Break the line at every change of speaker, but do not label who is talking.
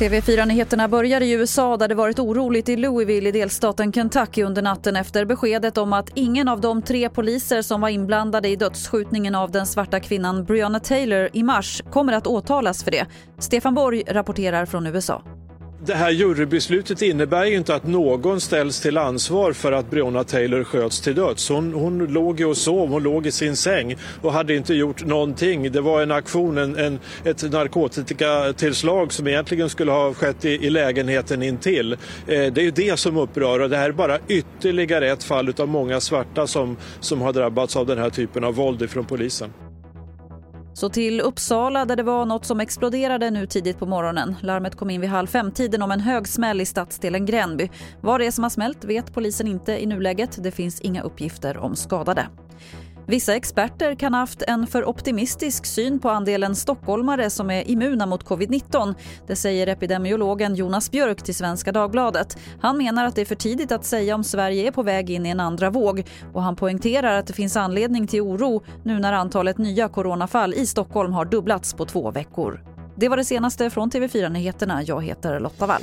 TV4-nyheterna börjar i USA där det varit oroligt i Louisville i delstaten Kentucky under natten efter beskedet om att ingen av de tre poliser som var inblandade i dödsskjutningen av den svarta kvinnan Breonna Taylor i mars kommer att åtalas för det. Stefan Borg rapporterar från USA.
Det här jurybeslutet innebär ju inte att någon ställs till ansvar för att Breonna Taylor sköts till döds. Hon, hon låg ju och sov, hon låg i sin säng och hade inte gjort någonting. Det var en aktion, en, en, ett narkotikatillslag som egentligen skulle ha skett i, i lägenheten intill. Eh, det är ju det som upprör och det här är bara ytterligare ett fall av många svarta som, som har drabbats av den här typen av våld ifrån polisen.
Så till Uppsala där det var något som exploderade nu tidigt på morgonen. Larmet kom in vid halv fem-tiden om en hög smäll i stadsdelen Gränby. Vad det är som har smält vet polisen inte i nuläget. Det finns inga uppgifter om skadade. Vissa experter kan ha haft en för optimistisk syn på andelen stockholmare som är immuna mot covid-19. Det säger epidemiologen Jonas Björk till Svenska Dagbladet. Han menar att det är för tidigt att säga om Sverige är på väg in i en andra våg och han poängterar att det finns anledning till oro nu när antalet nya coronafall i Stockholm har dubblats på två veckor. Det var det senaste från TV4 Nyheterna. Jag heter Lotta Wall.